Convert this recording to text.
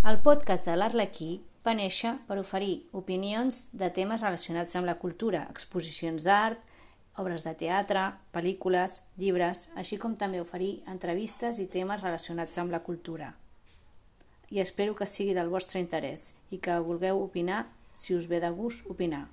El podcast de l'Arlequí va néixer per oferir opinions de temes relacionats amb la cultura, exposicions d'art, obres de teatre, pel·lícules, llibres, així com també oferir entrevistes i temes relacionats amb la cultura. I espero que sigui del vostre interès i que vulgueu opinar si us ve de gust opinar.